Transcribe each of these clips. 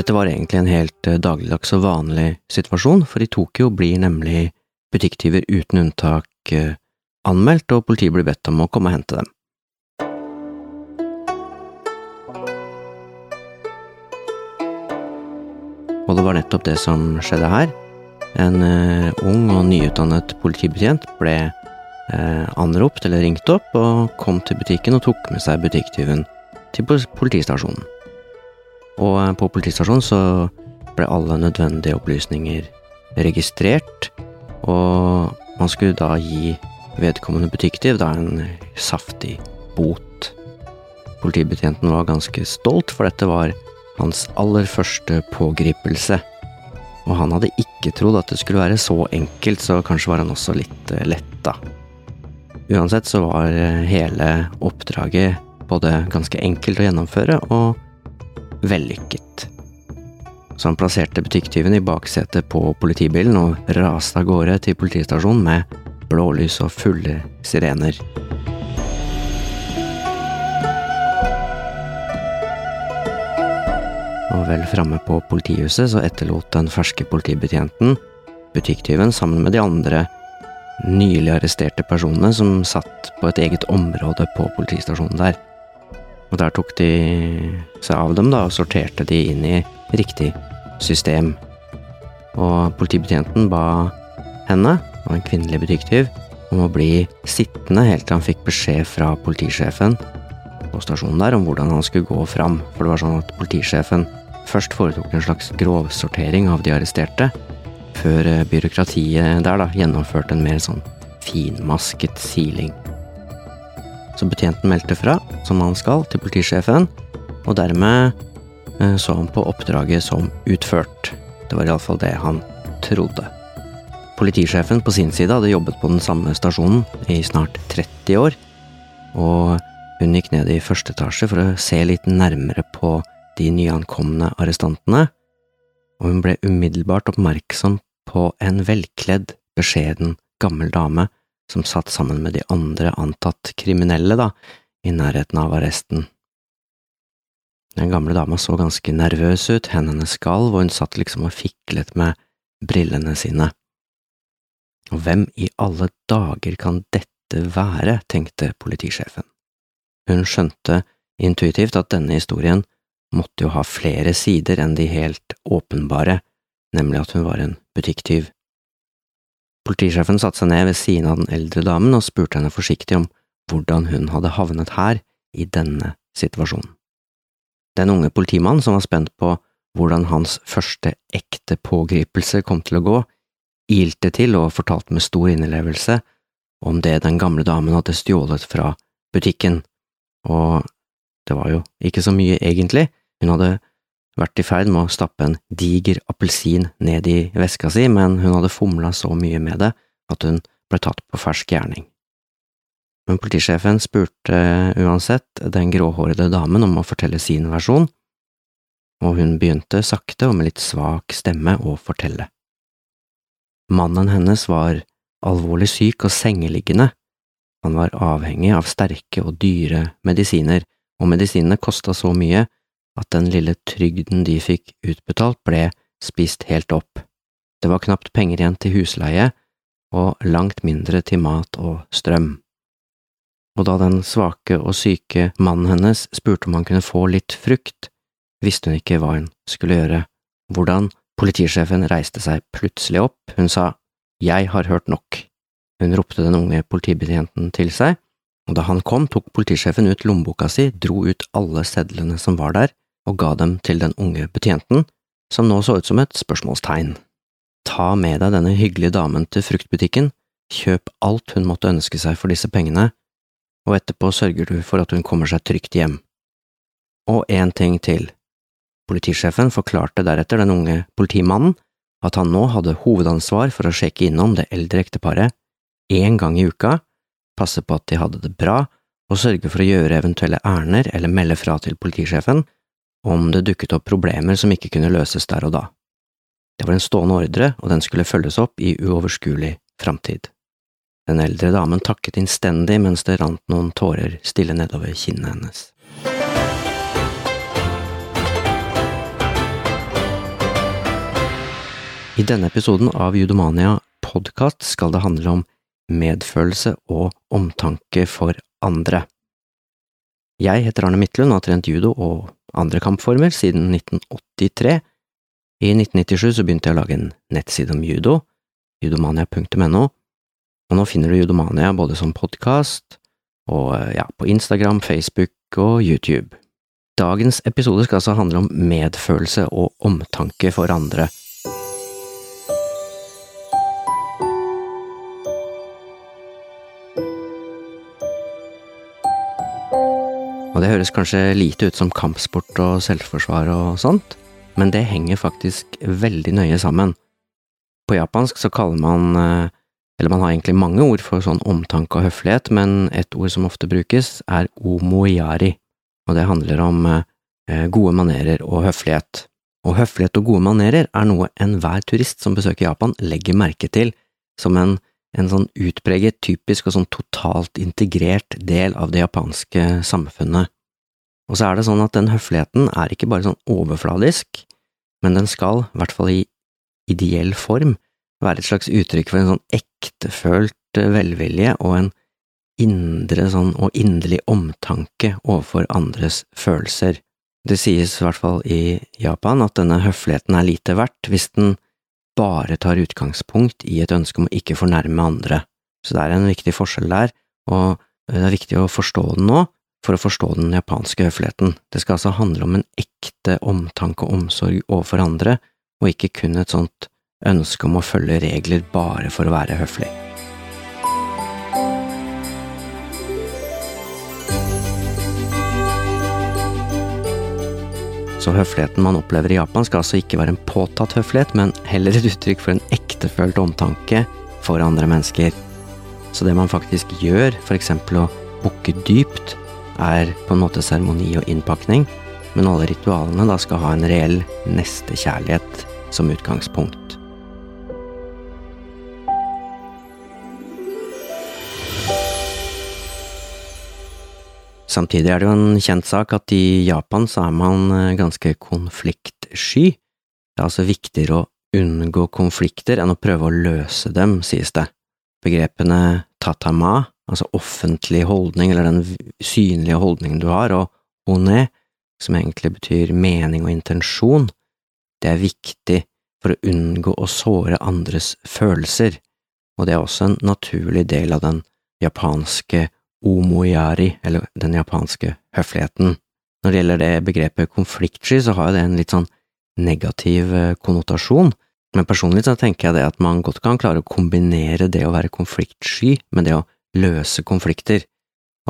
Dette var egentlig en helt eh, dagligdags og vanlig situasjon, for i Tokyo blir nemlig butikktyver uten unntak eh, anmeldt, og politiet blir bedt om å komme og hente dem. Og det var nettopp det som skjedde her. En uh, ung og nyutdannet politibetjent ble anropt eller ringt opp, og kom til butikken og tok med seg butikktyven til politistasjonen. Og uh, på politistasjonen så ble alle nødvendige opplysninger registrert, og man skulle da gi vedkommende butikktyv da en saftig bot. Politibetjenten var ganske stolt, for dette var hans aller første pågripelse. Og han hadde ikke trodd at det skulle være så enkelt, så kanskje var han også litt eh, letta. Uansett så var eh, hele oppdraget både ganske enkelt å gjennomføre og vellykket. Så han plasserte butikktyven i baksetet på politibilen og raste av gårde til politistasjonen med blålys og fulle sirener. Og vel framme på politihuset så etterlot den ferske politibetjenten butikktyven sammen med de andre nylig arresterte personene som satt på et eget område på politistasjonen der. Og der tok de seg av dem da, og sorterte de inn i riktig system. Og politibetjenten ba henne, og en kvinnelig butikktyv, om å bli sittende helt til han fikk beskjed fra politisjefen på stasjonen der om hvordan han skulle gå fram, for det var sånn at politisjefen først foretok en slags grovsortering av de arresterte, før eh, byråkratiet der da gjennomførte en mer sånn finmasket siling. Så betjenten meldte fra, som han skal, til politisjefen, og dermed eh, så han på oppdraget som utført. Det var iallfall det han trodde. Politisjefen på sin side hadde jobbet på den samme stasjonen i snart 30 år, og hun gikk ned i første etasje for å se litt nærmere på de nyankomne arrestantene, og hun ble umiddelbart oppmerksom på en velkledd, beskjeden, gammel dame som satt sammen med de andre antatt kriminelle, da, i nærheten av arresten. Den gamle dama så ganske nervøs ut, hendene skalv, og hun satt liksom og fiklet med brillene sine. Og hvem i alle dager kan dette være, tenkte politisjefen. Hun skjønte intuitivt at denne historien måtte jo ha flere sider enn de helt åpenbare, nemlig at hun var en butikktyv. Politisjefen satte seg ned ved siden av den eldre damen og spurte henne forsiktig om hvordan hun hadde havnet her, i denne situasjonen. Den unge politimannen, som var spent på hvordan hans første ekte pågripelse kom til å gå, ilte til og fortalte med stor innlevelse om det den gamle damen hadde stjålet fra butikken, og det var jo ikke så mye egentlig, hun hadde vært i ferd med å stappe en diger appelsin ned i veska si, men hun hadde fomla så mye med det at hun ble tatt på fersk gjerning. Men politisjefen spurte uansett den gråhårede damen om å fortelle sin versjon, og hun begynte sakte og med litt svak stemme å fortelle. Mannen hennes var alvorlig syk og sengeliggende, han var avhengig av sterke og dyre medisiner, og medisinene kosta så mye at den lille trygden de fikk utbetalt, ble spist helt opp. Det var knapt penger igjen til husleie, og langt mindre til mat og strøm. Og da den svake og syke mannen hennes spurte om han kunne få litt frukt, visste hun ikke hva hun skulle gjøre. Hvordan? Politisjefen reiste seg plutselig opp, hun sa Jeg har hørt nok. Hun ropte den unge politibetjenten til seg, og da han kom, tok politisjefen ut lommeboka si, dro ut alle sedlene som var der, og ga dem til den unge betjenten, som nå så ut som et spørsmålstegn. Ta med deg denne hyggelige damen til fruktbutikken, kjøp alt hun måtte ønske seg for disse pengene, og etterpå sørger du for at hun kommer seg trygt hjem. Og en ting til. Politisjefen forklarte deretter den unge politimannen at han nå hadde hovedansvar for å sjekke innom det eldre ekteparet én gang i uka, passe på at de hadde det bra, og sørge for å gjøre eventuelle ærender eller melde fra til politisjefen om det dukket opp problemer som ikke kunne løses der og da. Det var en stående ordre, og den skulle følges opp i uoverskuelig framtid. Den eldre damen takket innstendig mens det rant noen tårer stille nedover kinnet hennes. I denne episoden av Judomania podkast skal det handle om medfølelse og omtanke for andre. Jeg heter Arne Midtlund og har trent judo og andre kampformer siden 1983. I 1997 så begynte jeg å lage en nettside om judo, judomania.no, og nå finner du Judomania både som podkast og ja, på Instagram, Facebook og YouTube. Dagens episode skal altså handle om medfølelse og omtanke for andre. Og det høres kanskje lite ut som kampsport og selvforsvar og sånt, men det henger faktisk veldig nøye sammen. På japansk så kaller man, eh, eller man har egentlig mange ord for sånn omtanke og høflighet, men et ord som ofte brukes, er omoyari, og det handler om eh, gode manerer og høflighet. Og høflighet og gode manerer er noe enhver turist som besøker Japan legger merke til som en, en sånn utpreget, typisk og sånn totalt integrert del av det japanske samfunnet. Og så er det sånn at den høfligheten er ikke bare sånn overfladisk, men den skal, i hvert fall i ideell form, være et slags uttrykk for en sånn ektefølt velvilje og en indre sånn og inderlig omtanke overfor andres følelser. Det sies i hvert fall i Japan at denne høfligheten er lite verdt hvis den bare tar utgangspunkt i et ønske om å ikke fornærme andre. Så det er en viktig forskjell der, og det er viktig å forstå den nå, for å forstå den japanske høfligheten. Det skal altså handle om en ekte omtanke og omsorg overfor andre, og ikke kun et sånt ønske om å følge regler bare for å være høflig. Så høfligheten man opplever i Japan skal altså ikke være en påtatt høflighet, men heller et uttrykk for en ektefølt omtanke for andre mennesker. Så det man faktisk gjør, eksempel å bukke dypt, er på en måte seremoni og innpakning, men alle ritualene da skal ha en reell nestekjærlighet som utgangspunkt. Samtidig er det jo en kjent sak at i Japan så er man eh, ganske konfliktsky. Det er altså viktigere å unngå konflikter enn å prøve å løse dem, sies det. Begrepene tatama, altså offentlig holdning, eller den synlige holdningen du har, og one, som egentlig betyr mening og intensjon, det er viktig for å unngå å såre andres følelser, og det er også en naturlig del av den japanske omoyari, eller den japanske høfligheten. Når det gjelder det begrepet konfliktsky, så har jo det en litt sånn negativ eh, konnotasjon, men personlig så tenker jeg det at man godt kan klare å kombinere det å være konfliktsky med det å løse konflikter,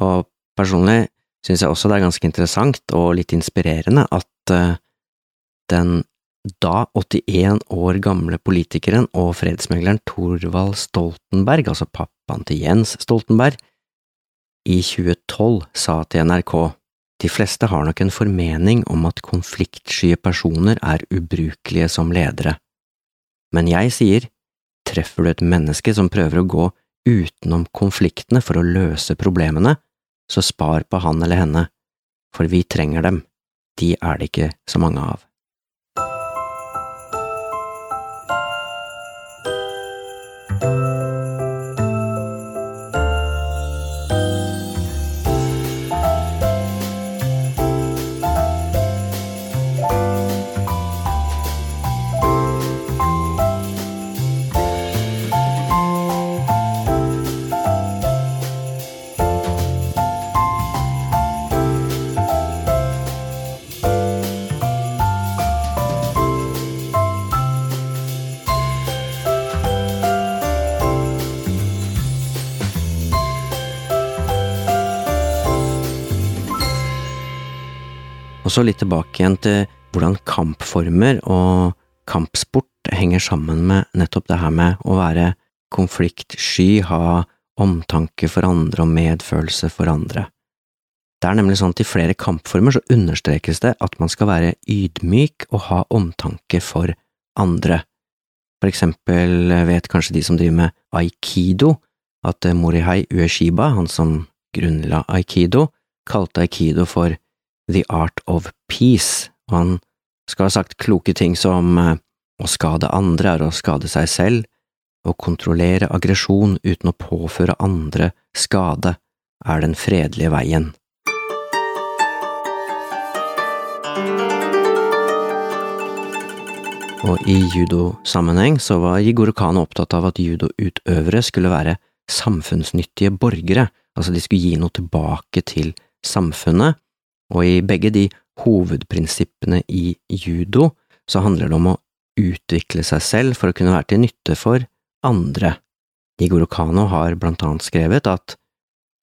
og personlig synes jeg også det er ganske interessant og litt inspirerende at uh, den da 81 år gamle politikeren og fredsmegleren Thorvald Stoltenberg, altså pappaen til Jens Stoltenberg, i 2012 sa til NRK. De fleste har nok en formening om at konfliktsky personer er ubrukelige som ledere, men jeg sier, treffer du et menneske som prøver å gå utenom konfliktene for å løse problemene, så spar på han eller henne, for vi trenger dem, de er det ikke så mange av. Og så litt tilbake igjen til hvordan kampformer og kampsport henger sammen med nettopp det her med å være konfliktsky, ha omtanke for andre og medfølelse for andre. Det er nemlig sånn at i flere kampformer så understrekes det at man skal være ydmyk og ha omtanke for andre. For eksempel vet kanskje de som driver med aikido, at Morihei Ueshiba, han som grunnla aikido, kalte aikido for The Art of Peace, og han skal ha sagt kloke ting som eh, Å skade andre er å skade seg selv, å kontrollere aggresjon uten å påføre andre skade er den fredelige veien. Og i judosammenheng så var Jigoro Kano opptatt av at judoutøvere skulle være samfunnsnyttige borgere, altså de skulle gi noe tilbake til samfunnet, og i begge de hovedprinsippene i judo så handler det om å utvikle seg selv for å kunne være til nytte for andre. Igor Kano har blant annet skrevet at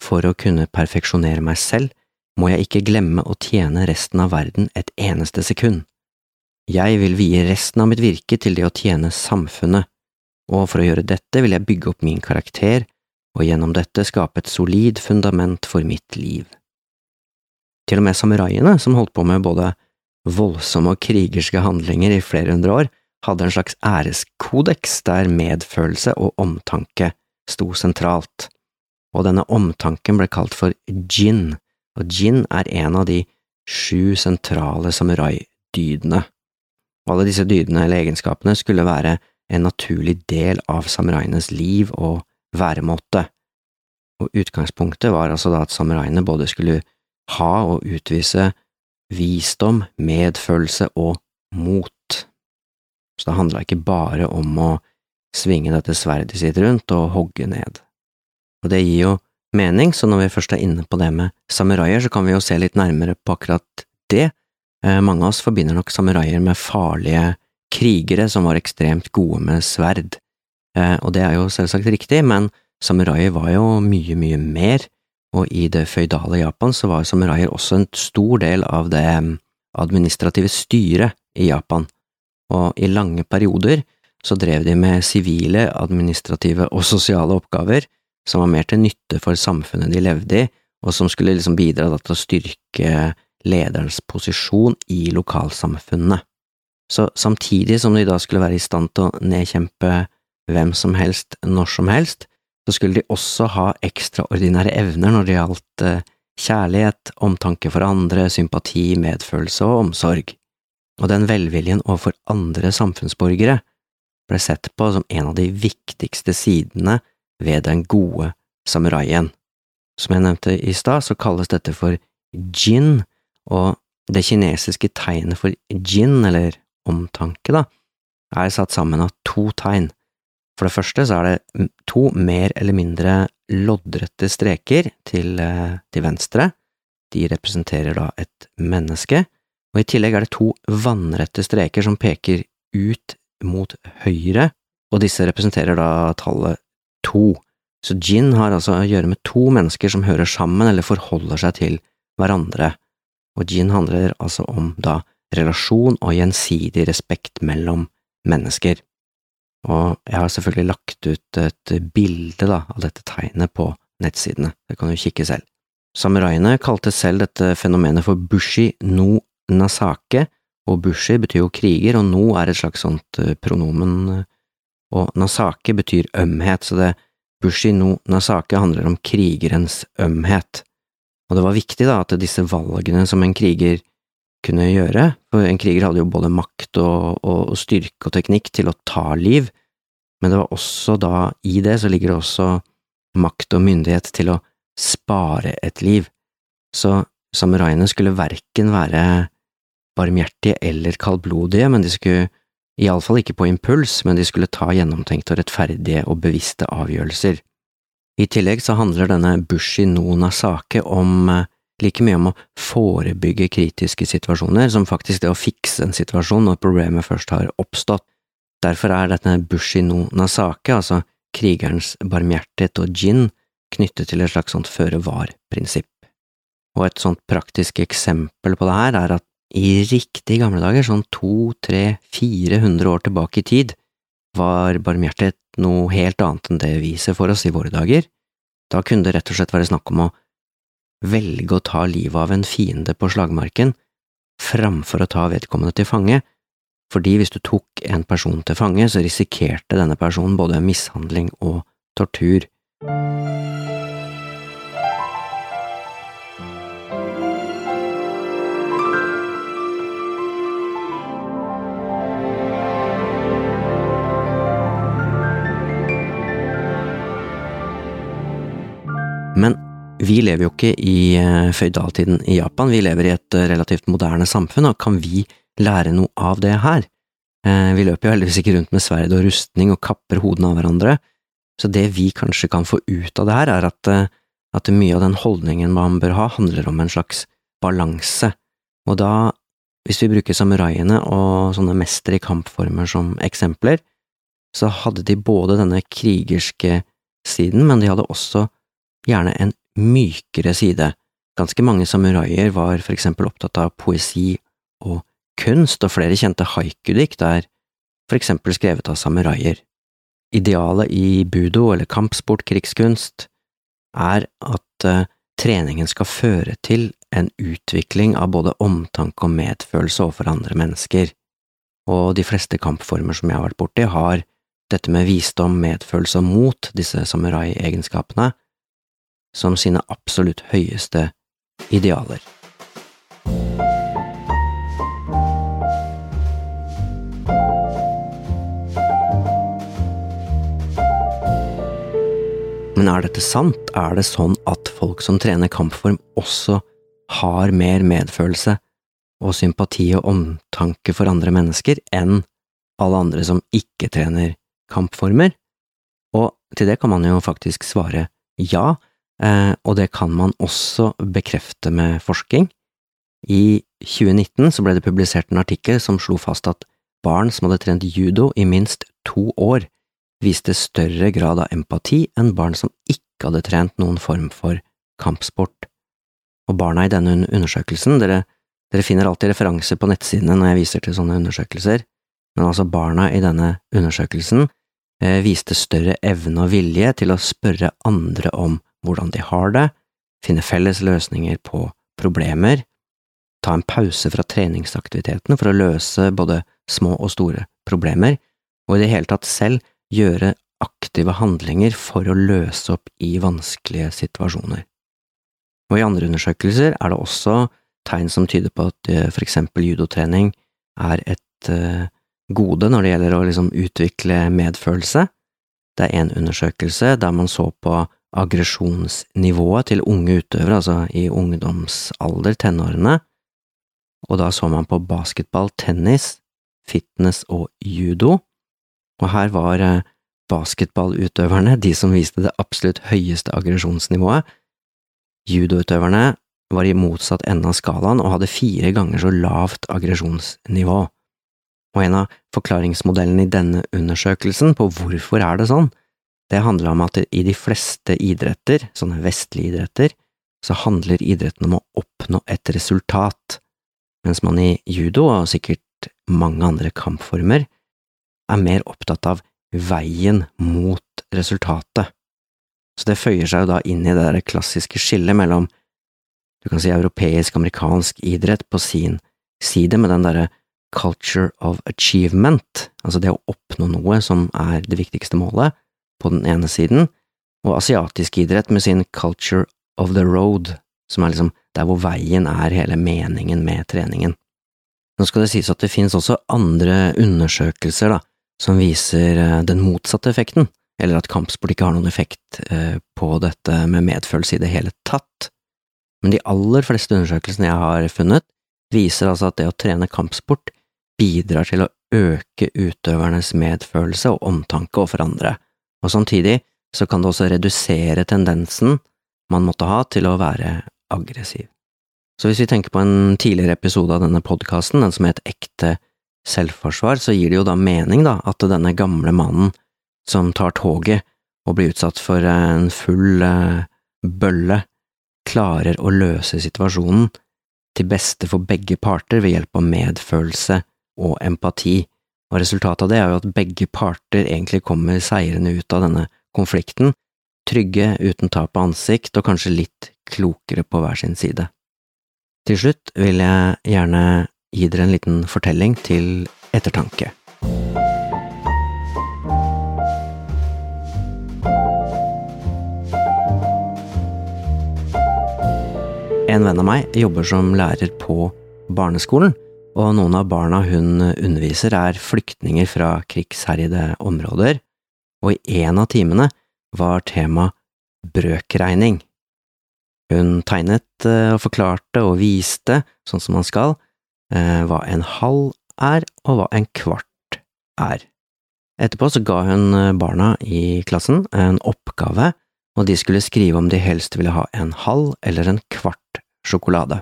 for å kunne perfeksjonere meg selv må jeg ikke glemme å tjene resten av verden et eneste sekund. Jeg vil vie resten av mitt virke til det å tjene samfunnet, og for å gjøre dette vil jeg bygge opp min karakter og gjennom dette skape et solid fundament for mitt liv. Til og med samuraiene, som holdt på med både voldsomme og krigerske handlinger i flere hundre år, hadde en slags æreskodeks der medfølelse og omtanke sto sentralt, og denne omtanken ble kalt for jin, og jin er en av de sju sentrale samuraidydene. Alle disse dydene eller egenskapene skulle være en naturlig del av samuraienes liv og væremåte, og utgangspunktet var altså da at samuraiene både skulle ha og utvise visdom, medfølelse og mot. Så det handla ikke bare om å svinge dette sverdet sitt rundt og hogge ned. Og det gir jo mening, så når vi først er inne på det med samuraier, så kan vi jo se litt nærmere på akkurat det. Eh, mange av oss forbinder nok samuraier med farlige krigere som var ekstremt gode med sverd, eh, og det er jo selvsagt riktig, men samuraier var jo mye, mye mer, og i det føydale Japan så var samuraier også en stor del av det mm, administrative styret i Japan, og i lange perioder så drev de med sivile, administrative og sosiale oppgaver som var mer til nytte for samfunnet de levde i, og som skulle liksom bidra til å styrke lederens posisjon i lokalsamfunnet. Så samtidig som de da skulle være i stand til å nedkjempe hvem som helst når som helst, så skulle de også ha ekstraordinære evner når det gjaldt eh, kjærlighet, omtanke for andre, sympati, medfølelse og omsorg, og den velviljen overfor andre samfunnsborgere ble sett på som en av de viktigste sidene ved den gode samuraien. Som jeg nevnte i stad, så kalles dette for jin, og det kinesiske tegnet for jin, eller omtanke, da, er satt sammen av to tegn. For det første så er det to mer eller mindre loddrette streker til, eh, til venstre. De representerer da et menneske, og i tillegg er det to vannrette streker som peker ut mot høyre, og disse representerer da tallet to. Så gin har altså å gjøre med to mennesker som hører sammen eller forholder seg til hverandre, og gin handler altså om da relasjon og gjensidig respekt mellom mennesker. Og jeg har selvfølgelig lagt ut et bilde da, av dette tegnet på nettsidene, det kan du kikke selv. Samuraiene kalte selv dette fenomenet for bushi no nasake, og bushi betyr jo kriger, og no er et slags sånt eh, pronomen, og nasake betyr ømhet, så det bushi no nasake handler om krigerens ømhet. Og det var viktig da at disse valgene som en kriger kunne gjøre, for en kriger hadde jo både makt og, og, styrke og teknikk til å ta liv, men det var også da, i det så ligger det også makt og myndighet til å spare et liv, så samuraiene skulle verken være barmhjertige eller kaldblodige, men de skulle iallfall ikke på impuls, men de skulle ta gjennomtenkte og rettferdige og bevisste avgjørelser. I tillegg så handler denne Bushi no nasake om eh, like mye om å forebygge kritiske situasjoner som faktisk det å fikse en situasjon når problemet først har oppstått. Derfor er dette Bushi no nasake, altså krigerens barmhjertighet og gin, knyttet til et slags sånt føre-var-prinsipp. Og et sånt praktisk eksempel på det her er at i riktig gamle dager, sånn to, tre, fire hundre år tilbake i tid, var barmhjertighet noe helt annet enn det vi ser for oss i våre dager. Da kunne det rett og slett være snakk om å velge å ta livet av en fiende på slagmarken framfor å ta vedkommende til fange, fordi hvis du tok en person til fange, så risikerte denne personen både mishandling og tortur. Vi lever jo ikke i eh, føydaltiden i Japan, vi lever i et eh, relativt moderne samfunn, og kan vi lære noe av det her? Eh, vi løper jo heldigvis ikke rundt med sverd og rustning og kapper hodene av hverandre, så det vi kanskje kan få ut av det her, er at, at mye av den holdningen man bør ha, handler om en slags balanse, og da, hvis vi bruker samuraiene og sånne mestere i kampformer som eksempler, så hadde de både denne krigerske siden, men de hadde også gjerne en mykere side. Ganske mange samuraier var for eksempel opptatt av poesi og kunst, og flere kjente haikudikt er for eksempel skrevet av samuraier. Idealet i budo eller kampsportkrigskunst er at uh, treningen skal føre til en utvikling av både omtanke og medfølelse overfor andre mennesker, og de fleste kampformer som jeg har vært borti, har dette med visdom, medfølelse og mot, disse samurai-egenskapene, som sine absolutt høyeste idealer. Men er dette sant? Er det sånn at folk som trener kampform, også har mer medfølelse og sympati og omtanke for andre mennesker enn alle andre som ikke trener kampformer? Og til det kan man jo faktisk svare ja, og det kan man også bekrefte med forskning. I 2019 så ble det publisert en artikkel som slo fast at barn som hadde trent judo i minst to år, viste større grad av empati enn barn som ikke hadde trent noen form for kampsport. Og barna i denne undersøkelsen, dere, dere finner alltid referanser på nettsidene når jeg viser til sånne undersøkelser, men altså barna i denne undersøkelsen eh, viste større evne og vilje til å spørre andre om hvordan de har det, finne felles løsninger på problemer, ta en pause fra treningsaktivitetene for å løse både små og store problemer, og i det hele tatt selv gjøre aktive handlinger for å løse opp i vanskelige situasjoner. Og i andre undersøkelser er det også tegn som tyder på at eh, for eksempel judotrening er et uh, gode når det gjelder å liksom utvikle medfølelse. Det er en undersøkelse der man så på aggresjonsnivået til unge utøvere, altså i ungdomsalder, tenårene, og da så man på basketball, tennis, fitness og judo, og her var eh, basketballutøverne de som viste det absolutt høyeste aggresjonsnivået. Judoutøverne var i motsatt ende av skalaen og hadde fire ganger så lavt aggresjonsnivå. Og en av forklaringsmodellene i denne undersøkelsen på hvorfor er det sånn, det handla om at i de fleste idretter, sånne vestlige idretter, så handler idretten om å oppnå et resultat, mens man i judo, og sikkert mange andre kampformer, er mer opptatt av veien mot resultatet. Så det føyer seg jo da inn i det der klassiske skillet mellom, du kan si europeisk-amerikansk idrett på sin side, med den derre culture of achievement, altså det å oppnå noe som er det viktigste målet, på den ene siden, og asiatisk idrett med sin culture of the road, som er liksom der hvor veien er hele meningen med treningen. Nå skal det sies at det finnes også andre undersøkelser da, som viser eh, den motsatte effekten, eller at kampsport ikke har noen effekt eh, på dette med medfølelse i det hele tatt. Men de aller fleste undersøkelsene jeg har funnet, viser altså at det å trene kampsport bidrar til å øke utøvernes medfølelse og omtanke overfor andre, og samtidig så kan det også redusere tendensen man måtte ha til å være aggressiv. Så hvis vi tenker på en tidligere episode av denne podkasten, den som het Ekte selvforsvar, så gir det jo da mening, da, at denne gamle mannen som tar toget og blir utsatt for en full uh, bølle, klarer å løse situasjonen til beste for begge parter ved hjelp av medfølelse og empati, og resultatet av det er jo at begge parter egentlig kommer seirende ut av denne konflikten, trygge uten tap av ansikt og kanskje litt klokere på hver sin side. Til slutt vil jeg gjerne gi dere en liten fortelling til ettertanke. En venn av meg jobber som lærer på barneskolen, og noen av barna hun underviser er flyktninger fra krigsherjede områder, og i en av timene var tema brøkregning, Hun tegnet eh, og forklarte og viste, sånn som man skal, eh, hva en halv er og hva en kvart er. Etterpå så ga hun eh, barna i klassen en oppgave, og de skulle skrive om de helst ville ha en halv eller en kvart sjokolade.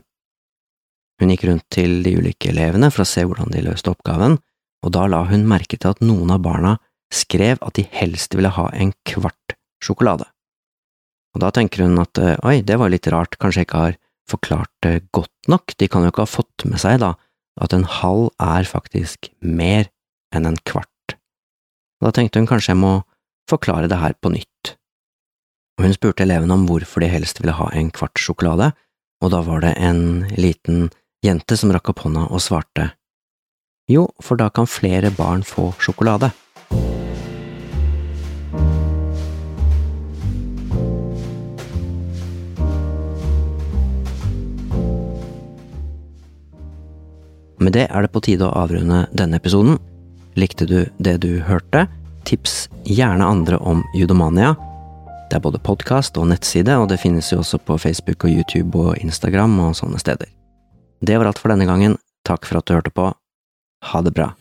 Hun gikk rundt til de ulike elevene for å se hvordan de løste oppgaven, og da la hun merke til at noen av barna skrev at de helst ville ha en kvart sjokolade. Og da tenker hun at eh, oi, det var litt rart, kanskje jeg ikke har forklart det godt nok, de kan jo ikke ha fått med seg, da, at en halv er faktisk mer enn en kvart. Og da tenkte hun kanskje jeg må forklare det her på nytt. Og hun spurte elevene om hvorfor de helst ville ha en kvart sjokolade, og da var det en liten jente som rakk opp hånda og svarte jo, for da kan flere barn få sjokolade. Med det er det på tide å avrunde denne episoden. Likte du det du hørte? Tips gjerne andre om Judomania. Det er både podkast og nettside, og det finnes jo også på Facebook og YouTube og Instagram og sånne steder. Det var alt for denne gangen. Takk for at du hørte på. Ha det bra.